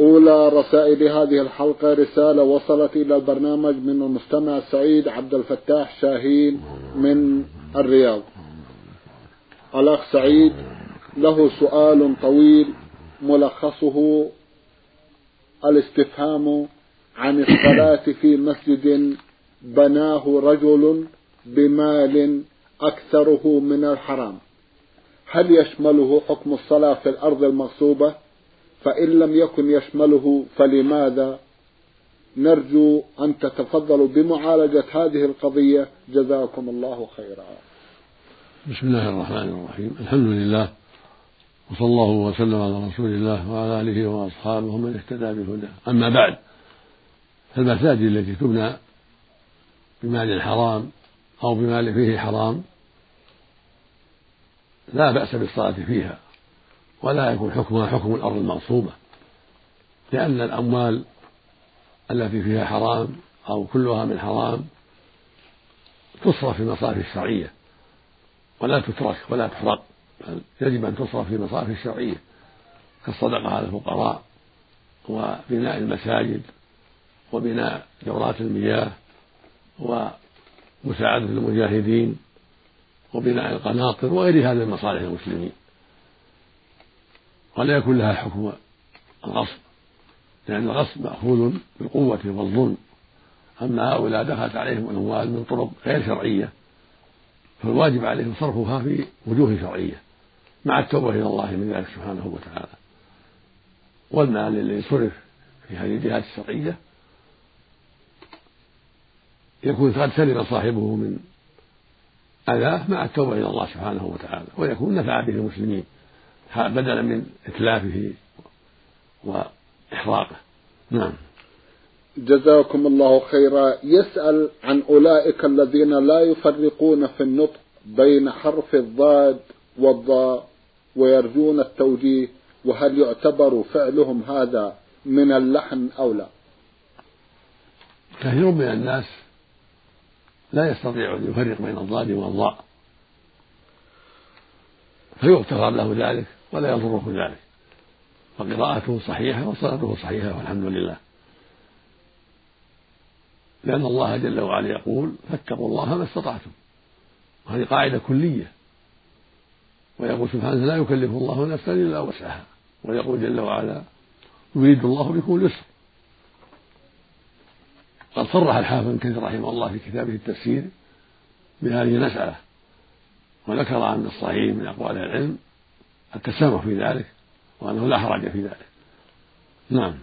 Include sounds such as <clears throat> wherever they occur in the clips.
أولى رسائل هذه الحلقة رسالة وصلت إلى البرنامج من المستمع سعيد عبد الفتاح شاهين من الرياض. الأخ سعيد له سؤال طويل ملخصه الاستفهام عن الصلاة في مسجد بناه رجل بمال أكثره من الحرام. هل يشمله حكم الصلاة في الأرض المغصوبة؟ فإن لم يكن يشمله فلماذا؟ نرجو أن تتفضلوا بمعالجة هذه القضية. جزاكم الله خيرا. بسم الله الرحمن الرحيم. الحمد لله وصلى الله وسلم على رسول الله وعلى آله وأصحابه ومن اهتدى بهداه. أما بعد فالمساجد التي تبنى بمال حرام أو بمال فيه حرام لا بأس بالصلاة فيها. ولا يكون حكمها حكم الأرض المغصوبة لأن الأموال التي فيها حرام أو كلها من حرام تصرف في المصارف الشرعية ولا تترك ولا تحرق يجب أن تصرف في المصارف الشرعية كالصدقة على الفقراء وبناء المساجد وبناء دورات المياه ومساعدة المجاهدين وبناء القناطر وغير هذه المصالح المسلمين ولا يكون لها حكم الغصب لأن الغصب مأخوذ بالقوة والظلم. أما هؤلاء دخلت عليهم الأموال من طرق غير شرعية فالواجب عليهم صرفها في وجوه شرعية مع التوبة إلى الله من ذلك سبحانه وتعالى. والمال الذي صرف في هذه الجهات الشرعية يكون قد سلم صاحبه من أذاه مع التوبة إلى الله سبحانه وتعالى ويكون نفع به المسلمين. بدلا من إتلافه وإحراقه. نعم. جزاكم الله خيرا. يسأل عن أولئك الذين لا يفرقون في النطق بين حرف الضاد والضاء ويرجون التوجيه وهل يعتبر فعلهم هذا من اللحن أو لا؟ كثير من الناس لا يستطيع أن يفرق بين الضاد والضاء. فيغتفر له ذلك. ولا يضره ذلك. فقراءته صحيحة وصلاته صحيحة والحمد لله. لأن الله جل وعلا يقول فاتقوا الله ما استطعتم. وهذه قاعدة كلية. ويقول سبحانه لا يكلف الله نفسا إلا وسعها. ويقول جل وعلا يريد الله بكم اليسر. قد صرح الحافظ ابن كثير رحمه الله في كتابه التفسير بهذه المسألة. وذكر عن الصحيح من أقوال العلم التسامح في ذلك وأنه لا حرج في ذلك. نعم.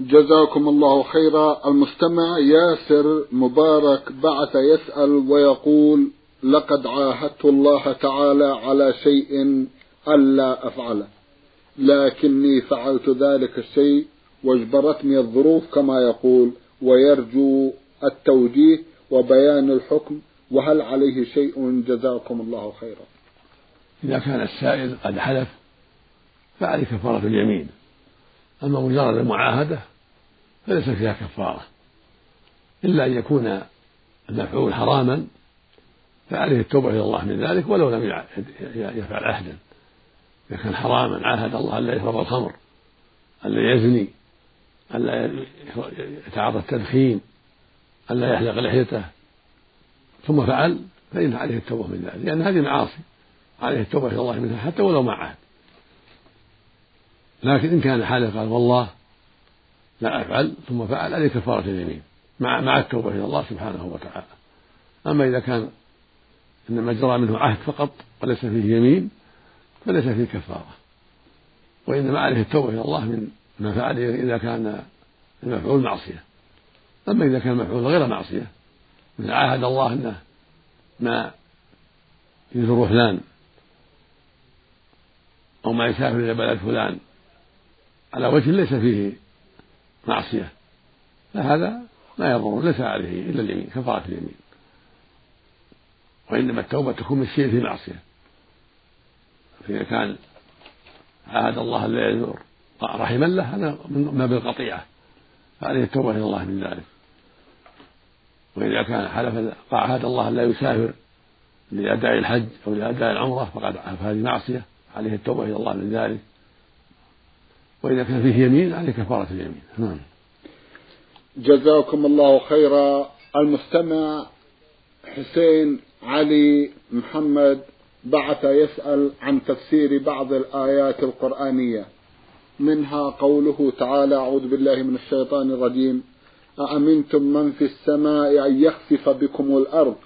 جزاكم الله خيرا. المستمع ياسر مبارك بعث يسأل ويقول لقد عاهدت الله تعالى على شيء ألا أفعله لكني فعلت ذلك الشيء واجبرتني الظروف كما يقول ويرجو التوجيه وبيان الحكم وهل عليه شيء؟ جزاكم الله خيرا. إذا كان السائل قد حلف فعليه كفارة اليمين. أما مجرد المعاهدة فليس فيها كفارة. إلا أن يكون المفعول حراما فعليه التوبة إلى الله من ذلك ولو لم يفعل عهدا إذا كان حراما عاهد الله ألا يشرب الخمر ألا يزني ألا يتعاطى التدخين ألا يحلق لحيته. ثم فعل فإن عليه التوبة من ذلك. لأن هذه معاصي. عليه التوبة إلى الله منها حتى ولو مع عهد لكن إن كان حالف قال والله لا أفعل ثم فعل عليه كفارة اليمين مع مع التوبة إلى الله سبحانه وتعالى. أما إذا كان إنما جرى منه عهد فقط وليس فيه يمين فليس فيه كفارة. وإنما عليه التوبة إلى الله من ما فعل إذا كان المفعول معصية. أما إذا كان المفعول غير معصية من عاهد الله أنه ما يزور فلان أو ما يسافر إلى بلد فلان على وجه ليس فيه معصية. فهذا لا يضر ليس عليه إلا اليمين كفارة اليمين. وإنما التوبة تكون من الشيء في معصية. فإذا كان عاهد الله لا يزور رحما له هذا ما بالقطيعة فعليه التوبة إلى الله من ذلك. وإذا كان حلف عاهد الله لا يسافر لأداء الحج أو لأداء العمرة فقد فهذه معصية. عليه التوبة إلى الله من ذلك. وإذا كان فيه يمين عليه كفارة اليمين. نعم. جزاكم الله خيرا. المستمع حسين علي محمد بعث يسأل عن تفسير بعض الآيات القرآنية. منها قوله تعالى أعوذ بالله من الشيطان الرجيم. أأمنتم من في السماء أن يخسف بكم الأرض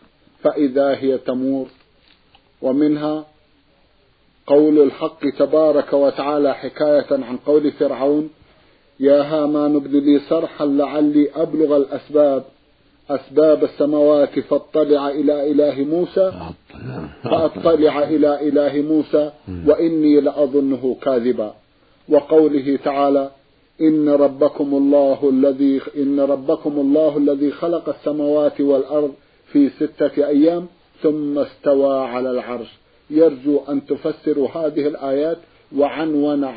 فإذا هي تمور؟ ومنها قول الحق تبارك وتعالى حكاية عن قول فرعون يا هامان ابن لي صرحا لعلي أبلغ الأسباب أسباب السماوات فاطلع إلى إله موسى فأطلع إلى إله موسى وإني لأظنه كاذبا. وقوله تعالى إن ربكم الله الذي إن ربكم الله الذي خلق السماوات والأرض في ستة أيام ثم استوى على العرش. يرجو أن تفسروا هذه الآيات وعنون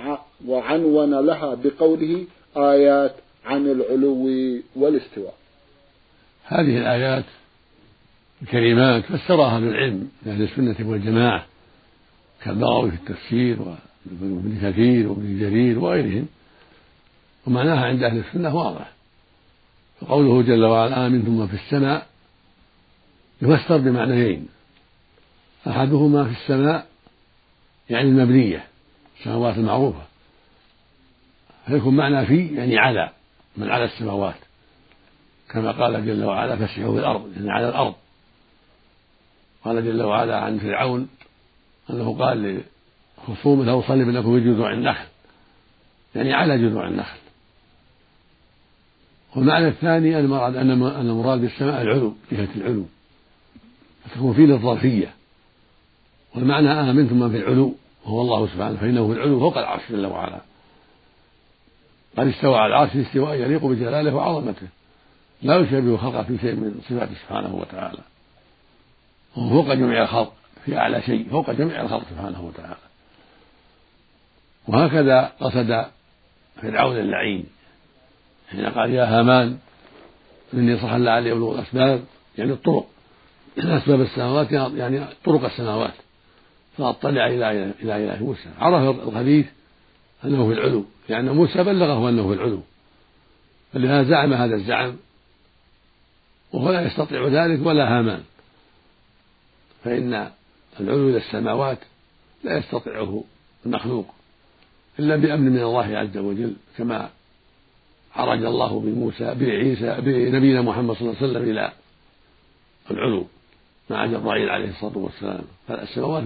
وعنون لها بقوله آيات عن العلو والاستواء. هذه الآيات الكريمات فسرها أهل العلم من أهل السنة والجماعة كالبغوي في التفسير وابن كثير وابن جرير وغيرهم. ومعناها عند أهل السنة واضح. فقوله جل وعلا آمنتم من في السماء يفسر بمعنيين. أحدهما في السماء يعني المبنية السماوات المعروفة. فيكون معنى في يعني على من على السماوات. كما قال جل وعلا فاسحوا في الأرض يعني على الأرض. قال جل وعلا عن فرعون أنه قال لخصومه له صلب لكم في جذوع النخل. يعني على جذوع النخل. والمعنى الثاني المراد أن المراد بالسماء العلو جهة العلو. فتكون فيه للظرفية. والمعنى آمنتم من في العلو وهو الله سبحانه فإنه في العلو فوق العرش جل وعلا. قد استوى على العرش استواء يليق بجلاله وعظمته. لا يشابه خلقه في شيء من صفاته سبحانه وتعالى. وهو فوق جميع الخلق في أعلى شيء فوق جميع الخلق سبحانه وتعالى. وهكذا قصد فرعون اللعين حين قال يا هامان إني صح لعلي أبلغ الأسباب يعني الطرق <clears throat> أسباب السماوات يعني طرق السماوات. فأطلع إلى إلى إله موسى. عرف الحديث أنه في العلو لأن موسى بلغه أنه في العلو. فلهذا زعم هذا الزعم وهو لا يستطيع ذلك ولا هامان. فإن العلو إلى السماوات لا يستطيعه المخلوق إلا بأمن من الله عز وجل كما عرج الله بموسى بعيسى بنبينا محمد صلى الله عليه وسلم إلى العلو مع جبرائيل عليه الصلاة والسلام. فالسماوات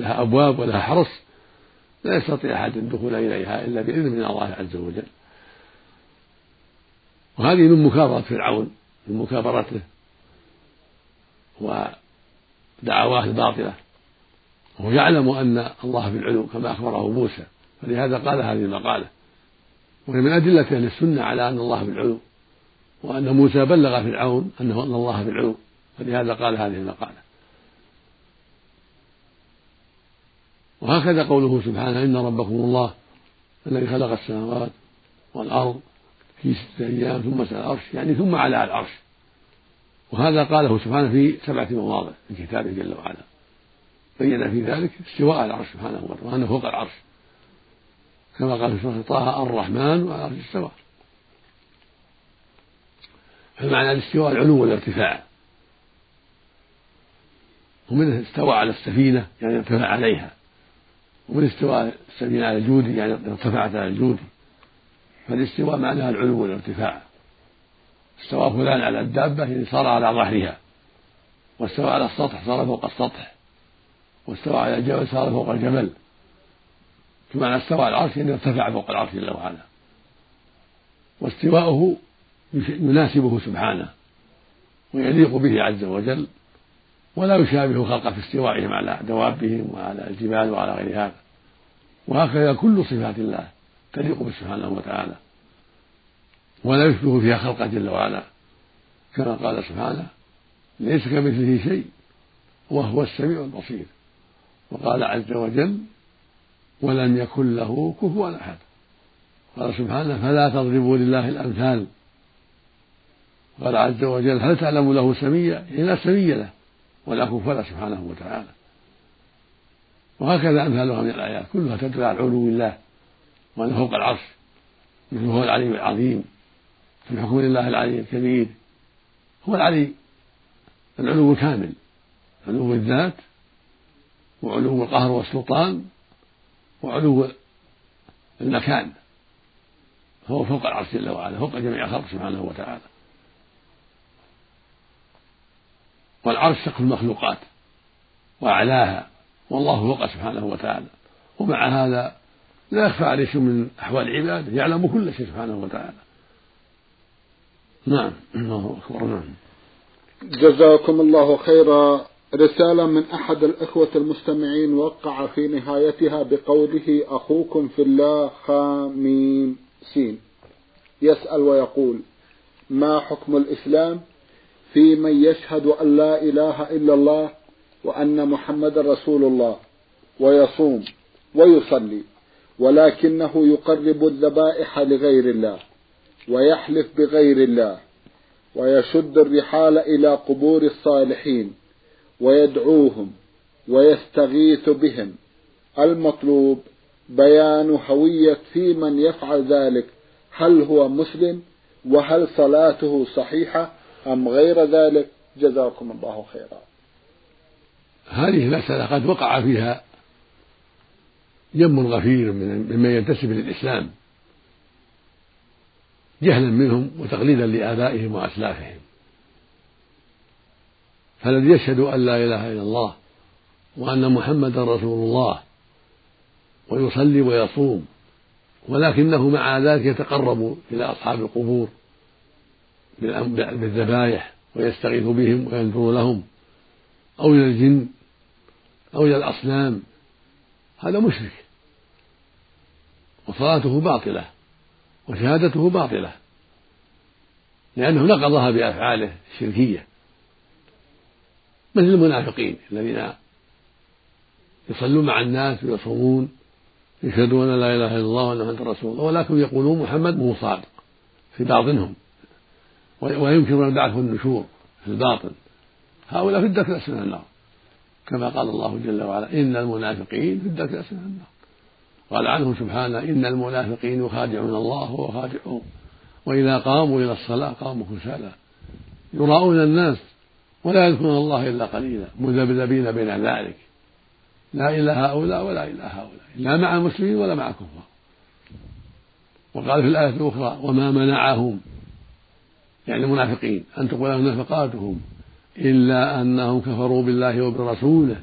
لها أبواب ولها حرس لا يستطيع أحد الدخول إليها إلا بإذن من الله عز وجل. وهذه من مكابرة فرعون من مكابرته ودعواه الباطلة. وهو يعلم أن الله في العلو كما أخبره موسى فلهذا قال هذه المقالة. وهي من أدلة أهل السنة على أن الله في العلو وأن موسى بلغ فرعون أنه أن الله في العلو فلهذا قال هذه المقالة. وهكذا قوله سبحانه إن ربكم الله الذي خلق السماوات والأرض في ستة أيام ثم سأل العرش يعني ثم على العرش. وهذا قاله سبحانه في سبعة مواضع في كتابه جل وعلا. بين في ذلك استواء العرش سبحانه وتعالى وأنه فوق العرش. كما قال في سورة طه الرحمن وعلى العرش استوى. فمعنى الاستواء العلو والارتفاع. ومنه استوى على السفينة يعني ارتفع عليها. ومن استواء السفينة على الجود يعني ارتفعت على الجود. فالاستواء معناها العلو والارتفاع. استوى فلان على الدابة يعني صار على ظهرها واستوى على السطح صار فوق السطح واستوى على الجبل صار فوق الجبل. بمعنى استوى على العرش انه ارتفع فوق العرش جل وعلا. واستواؤه يناسبه سبحانه ويليق به عز وجل. ولا يشابه خلقه في استوائهم على دوابهم وعلى الجبال وعلى غير هذا. وهكذا كل صفات الله تليق به سبحانه وتعالى. ولا يشبه فيها خلقه جل وعلا. كما قال سبحانه ليس كمثله شيء وهو السميع البصير. وقال عز وجل ولم يكن له كفوا أحد. قال سبحانه فلا تضربوا لله الأمثال. قال عز وجل هل تعلم له سميا؟ لا سمي له. ولا له سبحانه وتعالى. وهكذا امثالها من الآيات كلها تدل على علو الله وأنه فوق العرش مثل هو العلي العظيم في حكم الله العلي الكبير. هو العلي العلو الكامل علو الذات وعلو القهر والسلطان وعلو المكان. فهو فوق العرش جل وعلا فوق جميع الخلق سبحانه وتعالى. والعرش سقف المخلوقات وأعلاها والله فوق سبحانه وتعالى. ومع هذا لا يخفى عليه شيء من أحوال عباده يعلم كل شيء سبحانه وتعالى. نعم. الله أكبر. نعم. جزاكم الله خيرا. رسالة من أحد الإخوة المستمعين وقع في نهايتها بقوله أخوكم في الله خاميم سين. يسأل ويقول ما حكم الإسلام؟ في من يشهد أن لا إله إلا الله وأن محمد رسول الله ويصوم ويصلي ولكنه يقرب الذبائح لغير الله ويحلف بغير الله ويشد الرحال إلى قبور الصالحين ويدعوهم ويستغيث بهم. المطلوب بيان هوية في من يفعل ذلك هل هو مسلم وهل صلاته صحيحة أم غير ذلك؟ جزاكم الله خيرا. هذه المسألة قد وقع فيها جم غفير ممن ينتسب للإسلام. جهلا منهم وتقليدا لآبائهم وأسلافهم. فالذي يشهد أن لا إله إلا الله وأن محمدا رسول الله ويصلي ويصوم ولكنه مع ذلك يتقرب إلى أصحاب القبور بالذبائح ويستغيث بهم وينذر لهم أو إلى الجن أو إلى الأصنام. هذا مشرك. وصلاته باطلة وشهادته باطلة لأنه نقضها بأفعاله الشركية. مثل المنافقين الذين يصلون مع الناس ويصومون يشهدون لا إله إلا الله وان محمدا رسول الله ولكن يقولون محمد مو صادق في باطنهم وينكرون البعث والنشور في الباطن هؤلاء في الدرك الأسفل من النار. كما قال الله جل وعلا إن المنافقين في الدرك الأسفل من النار. قال عنهم سبحانه إن المنافقين يخادعون الله وهو خادعهم وإذا قاموا إلى الصلاة قاموا كسالى. يراءون الناس ولا يذكرون الله إلا قليلا. مذبذبين بين ذلك. لا إلى هؤلاء ولا إلى هؤلاء. لا مع المسلمين ولا مع الكفار. وقال في الآية الأخرى وما منعهم يعني المنافقين أن تقبل نفقاتهم إلا أنهم كفروا بالله وبرسوله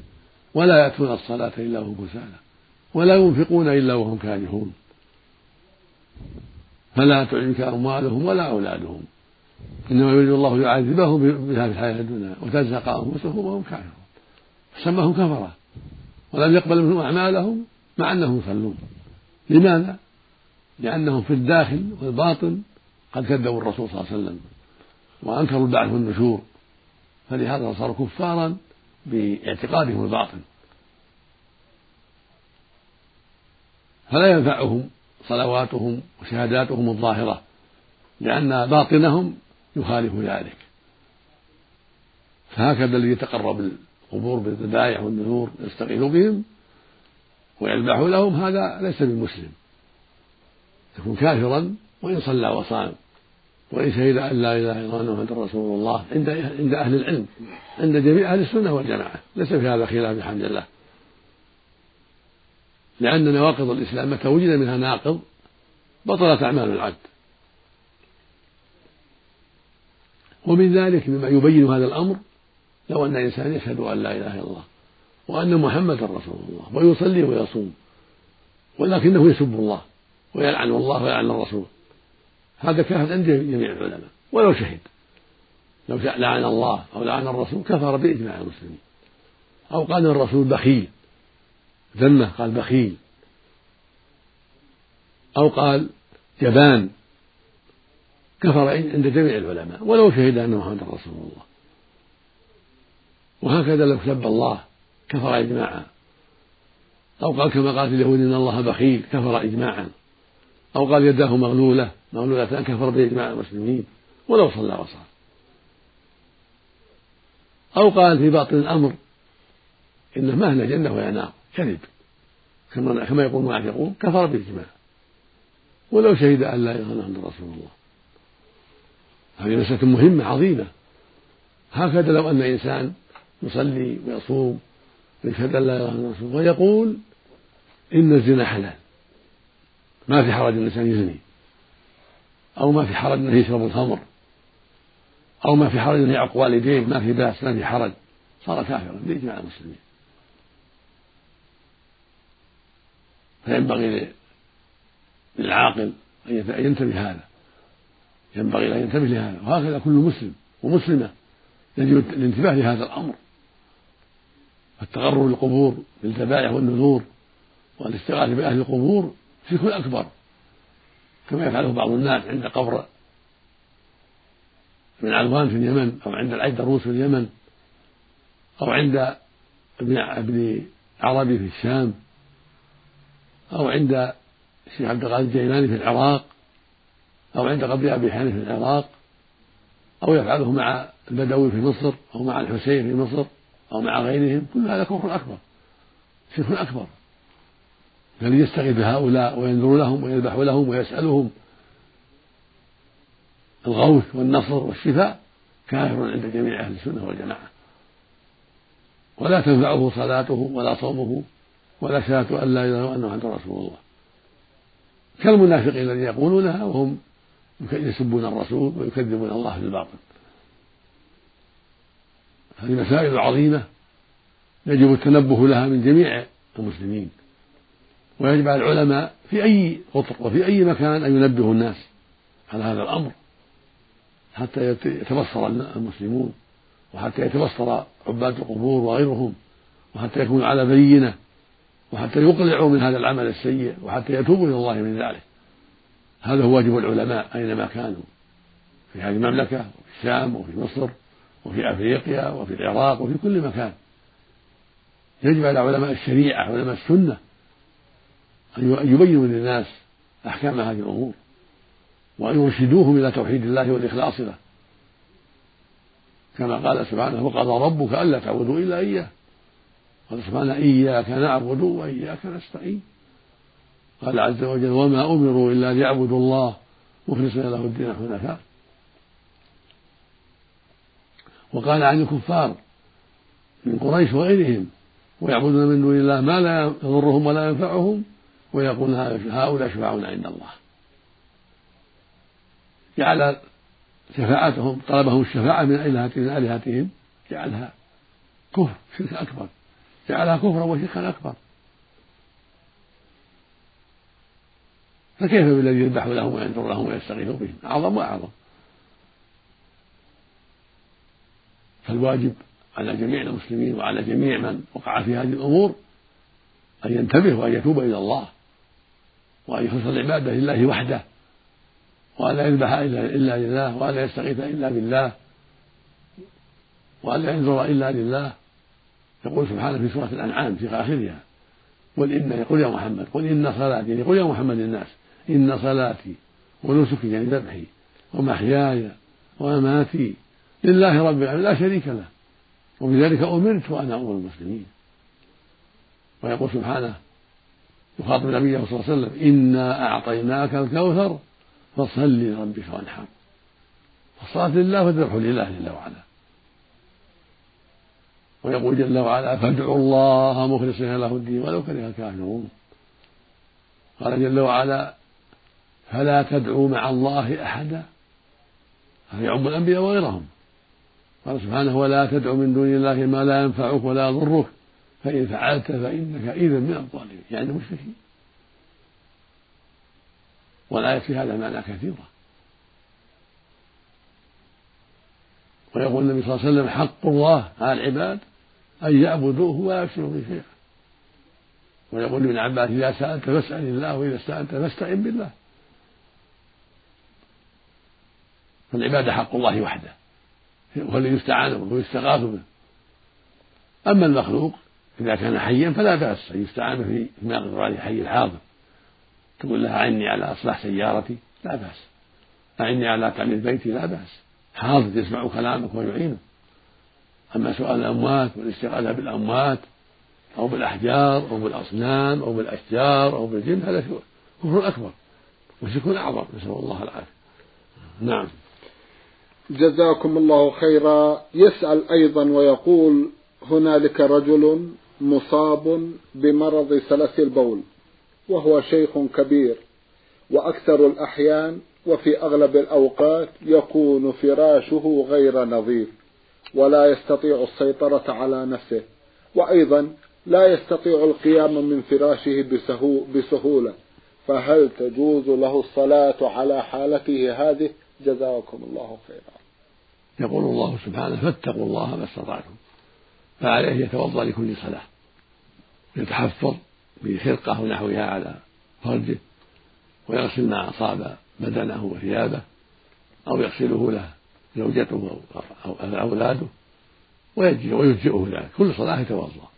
ولا يأتون الصلاة إلا وهم كسالى ولا ينفقون إلا وهم كارهون. فلا تعجبك أموالهم ولا أولادهم إنما يريد الله يعذبهم بها في الحياة الدنيا وتزهق أنفسهم وهم كافرون فسماهم كفرة ولم يقبل منهم أعمالهم مع أنهم يصلون. لماذا؟ لأنهم في الداخل والباطن قد كذبوا الرسول صلى الله عليه وسلم وأنكروا البعث والنشور فلهذا صاروا كفارا باعتقادهم الباطن فلا ينفعهم صلواتهم وشهاداتهم الظاهرة لأن باطنهم يخالف ذلك. فهكذا الذي يتقرب القبور بالذبائح والنذور يستغيث بهم ويذبح لهم هذا ليس بمسلم. يكون كافرا وإن صلى وصام. وإن شهد أن لا إله إلا الله محمد رسول الله. عند عند أهل العلم. عند جميع أهل السنة والجماعة. ليس في هذا خلاف بحمد الله لأن نواقض الإسلام متى وجد منها ناقض بطلت أعمال العبد. ومن ذلك مما يبين هذا الأمر لو أن إنسان يشهد أن لا إله إلا الله وأن محمدا رسول الله ويصلي ويصوم ولكنه يسب الله ويلعن الله ويلعن الرسول. هذا كافر عند جميع العلماء ولو شهد. لو لعن الله أو لعن الرسول كفر بإجماع المسلمين. أو قال الرسول بخيل ذمة قال بخيل. أو قال جبان كفر عند جميع العلماء ولو شهد أن محمدا رسول الله. وهكذا لو سب الله كفر إجماعا. أو قال كما قالت اليهود إن الله بخيل كفر إجماعا. أو قال يداه مغلولة مغلولتان كفر بإجماع المسلمين ولو صلى وصام. أو قال في باطن الأمر إنه ما هنا جنة ولا نار كذب كما كما يقول المنافقون كفر بالإجماع ولو شهد أن لا إله إلا رسول الله. هذه مسألة مهمة عظيمة. هكذا لو أن إنسان يصلي ويصوم ويشهد أن لا إله إلا الله ويقول إن الزنا حلال. ما في حرج الإنسان يزني. أو ما في حرج أنه يشرب الخمر. أو ما في حرج أنه يعق والديه. ما في بأس ما في حرج. صار كافرا بإجماع المسلمين. فينبغي للعاقل أن ينتبه هذا ينبغي أن ينتبه لهذا. وهكذا كل مسلم ومسلمة يجب الانتباه لهذا الأمر. التغرر بالقبور بالذبائح والنذور والاستغاثة بأهل القبور شرك أكبر. كما يفعله بعض الناس عند قبر ابن علوان في اليمن أو عند العيدروس في اليمن أو عند ابن ابن عربي في الشام أو عند الشيخ عبد القادر الجيلاني في العراق أو عند قبر أبي حنيفة في العراق أو يفعله مع البدوي في مصر أو مع الحسين في مصر أو مع غيرهم كل هذا كفر أكبر. شرك أكبر. بل يستغيث بهؤلاء وينذر لهم ويذبح لهم ويسألهم. الغوث والنصر والشفاء كافر عند جميع أهل السنة والجماعة. ولا تنفعه صلاته ولا صومه ولا شهادة أن لا إله إلا الله وأن رسول الله. كالمنافقين الذين يقولونها وهم يسبون الرسول ويكذبون الله في الباطل هذه مسائل عظيمة يجب التنبه لها من جميع المسلمين. ويجب على العلماء في أي قطر وفي أي مكان أن ينبهوا الناس على هذا الأمر حتى يتبصر المسلمون وحتى يتبصر عباد القبور وغيرهم وحتى يكونوا على بينة وحتى يقلعوا من هذا العمل السيء وحتى يتوبوا إلى الله من ذلك. هذا هو واجب العلماء أينما كانوا في هذه المملكة وفي الشام وفي مصر وفي أفريقيا وفي العراق وفي كل مكان. يجب على علماء الشريعة علماء السنة أن يبينوا للناس أحكام هذه الأمور وأن يرشدوهم إلى توحيد الله والإخلاص له. كما قال سبحانه وقضى ربك ألا تعبدوا إلا إياه. قال سبحانه إياك نعبد وإياك نستعين. قال عز وجل وما أمروا إلا ليعبدوا الله مخلصين له الدين حنفاء. وقال عن الكفار من قريش وغيرهم ويعبدون من دون الله ما لا يضرهم ولا ينفعهم ويقول هؤلاء شفعاؤنا عند الله. جعل شفاعتهم طلبهم الشفاعة من آلهتهم من آلهتهم جعلها كفر شرك أكبر. جعلها كفرا وشركا أكبر. فكيف بالذي يذبح لهم وينذر لهم ويستغيث بهم؟ أعظم وأعظم. فالواجب على جميع المسلمين وعلى جميع من وقع في هذه الأمور أن ينتبه وأن يتوب إلى الله. وأن يخلص العبادة لله وحده وأن لا يذبح إلا لله وأن لا يستغيث إلا بالله وأن لا ينذر إلا لله. يقول سبحانه في سورة الأنعام في آخرها قل إن يقول يا محمد قل إن صلاتي يقول يا محمد للناس إن صلاتي ونسكي يعني ذبحي ومحياي ومماتي لله رب العالمين لا شريك له وبذلك أمرت وأنا أمر المسلمين. ويقول سبحانه يخاطب نبيه صلى الله عليه وسلم إنا أعطيناك الكوثر فصل لربك وانحر. فالصلاة لله والذبح لله جل وعلا. ويقول جل وعلا فادعوا الله مخلصين له الدين ولو كره الكافرون. قال جل وعلا فلا تدعوا مع الله أحدا. هذا يعم الأنبياء وغيرهم. قال سبحانه ولا تدع من دون الله ما لا ينفعك ولا يضرك. فإن فعلت فإنك إذا من الظالمين. يعني المشركين. والآية في هذا معنى كثيرة. ويقول النبي صلى الله عليه وسلم حق الله على العباد أن يعبدوه ولا يشركوا به شيئا. ويقول ابن عباس إذا سألت فاسأل الله وإذا استعنت فاستعن بالله. فالعبادة حق الله وحده. هو الذي يستعان به ويستغاث به. أما المخلوق إذا كان حيا فلا بأس أن يستعان به فيما يقدر عليه حي الحاضر. تقول له أعني على إصلاح سيارتي لا بأس. أعني على تعمير بيتي لا بأس. حاضر يسمع كلامك ويعينه. أما سؤال الأموات والاستغاثة بالأموات أو بالأحجار أو بالأصنام أو بالأشجار أو بالجن هذا كفر أكبر وشرك أعظم. نسأل الله العافية. نعم. جزاكم الله خيرا. يسأل أيضا ويقول هنالك رجل مصاب بمرض سلس البول وهو شيخ كبير وأكثر الأحيان وفي أغلب الأوقات يكون فراشه غير نظيف ولا يستطيع السيطرة على نفسه وأيضا لا يستطيع القيام من فراشه بسهولة. فهل تجوز له الصلاة على حالته هذه؟ جزاكم الله خيرا. يقول الله سبحانه فاتقوا الله ما استطعتم. فعليه يتوضأ لكل صلاة. يتحفظ بخرقة ونحوها على فرجه ويغسل ما أصاب بدنه وثيابه أو يغسله له زوجته أو أولاده ويجزئه ذلك. كل صلاة يتوضأ.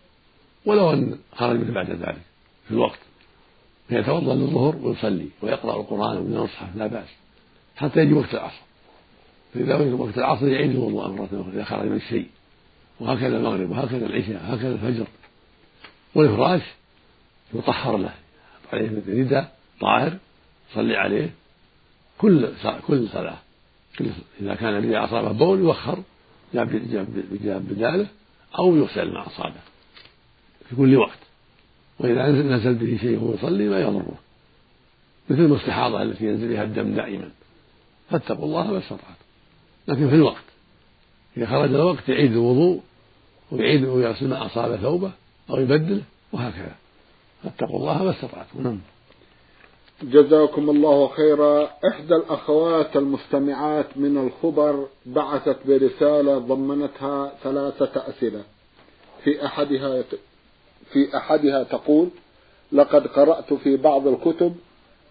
ولو أن خرج منه بعد ذلك في الوقت. فيتوضأ للظهر ويصلي ويقرأ القرآن من المصحف لا بأس. حتى يجي وقت العصر. فإذا وجد وقت العصر يعيد الوضوء مرة أخرى إذا خرج من الشيء. وهكذا المغرب وهكذا العشاء وهكذا الفجر. والفراش يطهر له. عليه رداء طاهر صلي عليه. كل كل صلاة. إذا كان الذي أصابه بول يوخر جاب بداله أو يغسل ما أصابه في كل وقت. وإذا نزل به شيء وهو يصلي ما يضره. مثل المستحاضة التي ينزل بها الدم دائما. فاتقوا الله ما استطعتم. لكن في الوقت. إذا خرج الوقت يعيد الوضوء. ويعيد ويغسل ما أصاب ثوبه أو يبدله وهكذا. فاتقوا الله ما استطعتم. نعم. جزاكم الله خيرا. إحدى الأخوات المستمعات من الخبر بعثت برسالة ضمنتها ثلاثة أسئلة. في أحدها في أحدها تقول لقد قرأت في بعض الكتب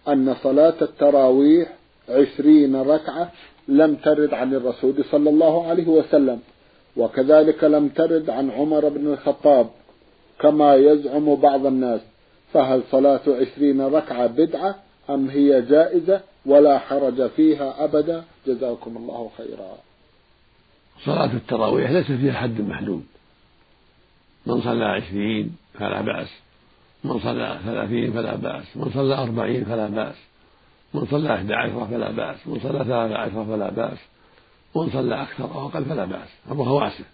أن صلاة التراويح عشرين ركعة لم ترد عن الرسول صلى الله عليه وسلم وكذلك لم ترد عن عمر بن الخطاب كما يزعم بعض الناس فهل صلاة عشرين ركعة بدعة أم هي جائزة ولا حرج فيها أبدا؟ جزاكم الله خيرا. صلاة التراويح ليس فيها حد محدود. من صلى عشرين فلا بأس من صلى ثلاثين فلا بأس من صلى أربعين فلا بأس من صلى أحد عشرة فلا بأس من صلى ثلاثة عشرة فلا بأس. ومن صلى أكثر أو أقل فلا بأس أمرها واسع.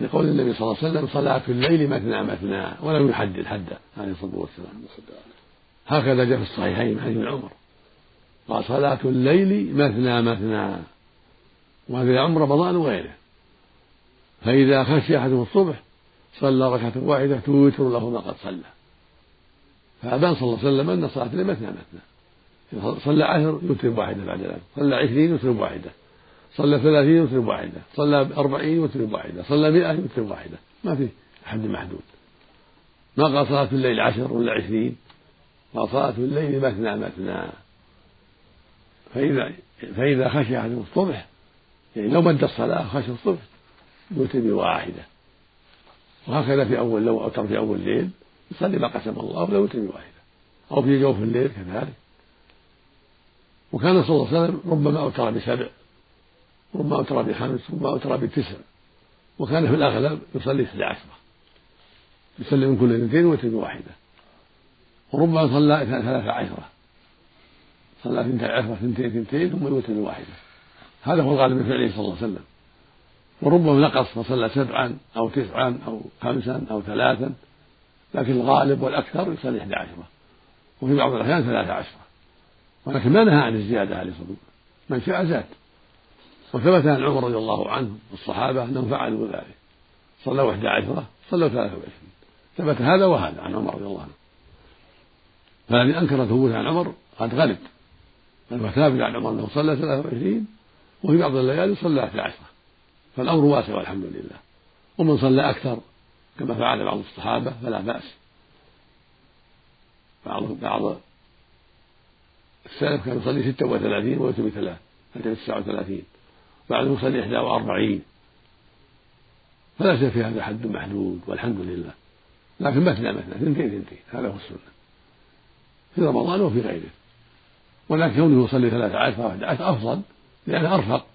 لقول النبي صلى الله عليه وسلم صلاة الليل مثنى مثنى ولم يحدد حدا عليه الصلاة والسلام. هكذا جاء في الصحيحين عن ابن عمر. قال صلاة الليل مثنى مثنى وهذا يعم رمضان وغيره. فإذا خشي أحدهم الصبح صلى ركعة واحدة توتر له ما قد صلى. فأبان صلى الله عليه وسلم أن صلاة الليل مثنى مثنى صلى عشر يوتر بواحدة بعد ذلك صلى عشرين يوتر بواحدة صلى ثلاثين يوتر بواحدة صلى أربعين يوتر بواحدة صلى مئة يوتر بواحدة ما في حد محدود. ما قال صلاة الليل عشر ولا عشرين قال صلاة الليل مثنى مثنى فإذا فإذا خشي أحدهم الصبح يعني لو مد الصلاة خشي الصبح يوتر بواحدة وهكذا في أول لو أوتر في أول الليل يصلي ما قسم الله ولو يوتر بواحدة أو في جوف الليل كذلك. وكان صلى الله عليه وسلم ربما أوتر بسبع. ربما أوتر بخمس ربما أوتر بتسع. وكان في الأغلب يصلي إحدى عشرة يصلي من كل اثنتين ويوتر بواحدة وربما صلى ثلاث عشرة. صلى اثنتي عشرة اثنتين اثنتين ثم يوتر بواحدة هذا هو الغالب من فعله صلى الله عليه وسلم. وربما نقص فصلى سبعا أو تسعا أو خمسا أو ثلاثا. لكن الغالب والأكثر يصلي إحدى عشرة وفي بعض الأحيان ثلاثة عشرة ولكن ما نهى عن الزيادة عليه الصلاة والسلام. من شاء زاد. وثبت عن عمر رضي الله عنه والصحابة أنهم فعلوا ذلك. صلوا إحدى عشرة صلوا ثلاثة وعشرين. ثبت هذا وهذا عن عمر رضي الله عنه. فالذي أنكر ثبوت عن عمر قد غلب. بل ثابت عن عمر أنه صلى ثلاثة وعشرين وفي بعض الليالي صلى إحدى عشرة. فالأمر واسع والحمد لله. ومن صلى أكثر كما فعل بعض الصحابة فلا بأس. بعض بعض السلف كان يصلي 36 ويتم ثلاث فتم 39 بعد يصلي إحدى وأربعين. فليس في هذا حد محدود والحمد لله. لكن مثنى مثنى اثنتين اثنتين هذا هو السنة. في رمضان وفي غيره. ولكن كونه يصلي ثلاثة عشر أو أحد عشر أفضل لأنها أرفق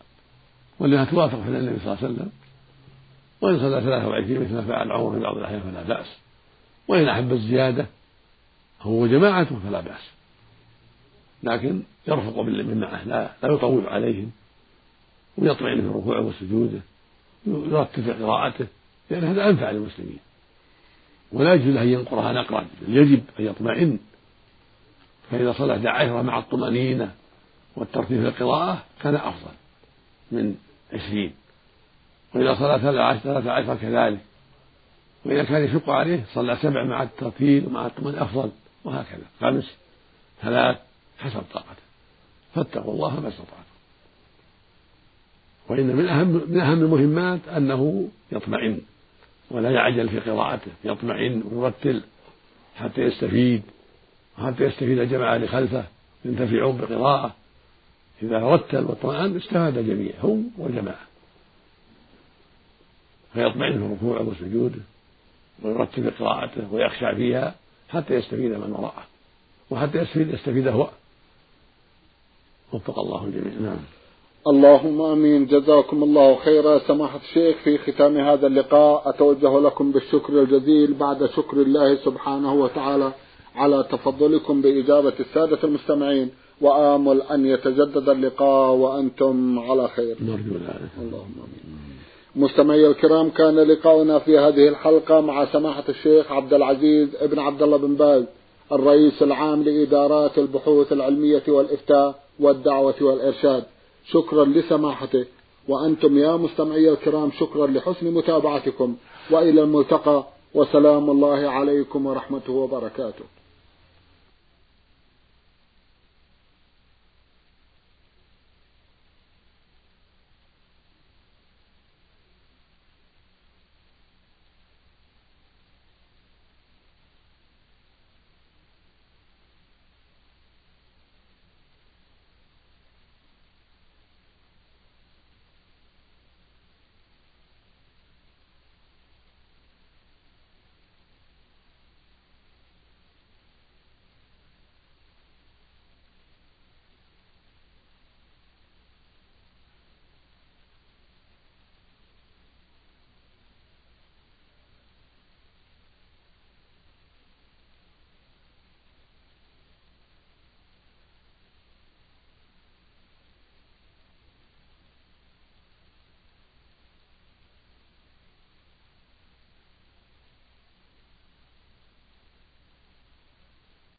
ولأنها توافق فعل النبي صلى الله عليه وسلم. وإن صلى ثلاثة وعشرين مثل ما فعل عمر في بعض الأحيان فلا بأس. وإن أحب الزيادة هو وجماعته فلا بأس. لكن يرفق بالمعه لا لا يطول عليهم. ويطمئن في ركوعه وسجوده يرتب في قراءته لأن هذا أنفع للمسلمين. ولا يجوز له أن ينقرها نقرا يجب أن يطمئن. فإذا صلى عشرة مع الطمأنينة والترتيب في القراءة كان أفضل من عشرين. وإذا صلى ثلاثة عشر كذلك. وإذا كان يشق عليه صلى سبع مع الترتيب ومع الطمأنينة أفضل وهكذا. خمس ثلاث حسب طاقته. فاتقوا الله ما استطعتم. وإن من أهم من أهم المهمات أنه يطمئن ولا يعجل في قراءته يطمئن ويرتل حتى يستفيد وحتى يستفيد الجماعة اللي خلفه ينتفعون بقراءة. إذا رتل واطمأن استفاد الجميع هو والجماعة فيطمئن في ركوعه وسجوده ويرتل في قراءته ويخشع فيها حتى يستفيد من وراءه وحتى يستفيد يستفيد هو. وفق الله الجميع. نعم. اللهم آمين جزاكم الله خيرا سماحة الشيخ في ختام هذا اللقاء أتوجه لكم بالشكر الجزيل بعد شكر الله سبحانه وتعالى على تفضلكم بإجابة السادة المستمعين وآمل أن يتجدد اللقاء وأنتم على خير. نرجو ذلك. اللهم آمين. مستمعي الكرام كان لقاؤنا في هذه الحلقة مع سماحة الشيخ عبد العزيز ابن عبد الله بن باز الرئيس العام لإدارات البحوث العلمية والإفتاء والدعوة والإرشاد شكرا لسماحته وأنتم يا مستمعي الكرام شكرا لحسن متابعتكم. وإلى الملتقى وسلام الله عليكم ورحمته وبركاته.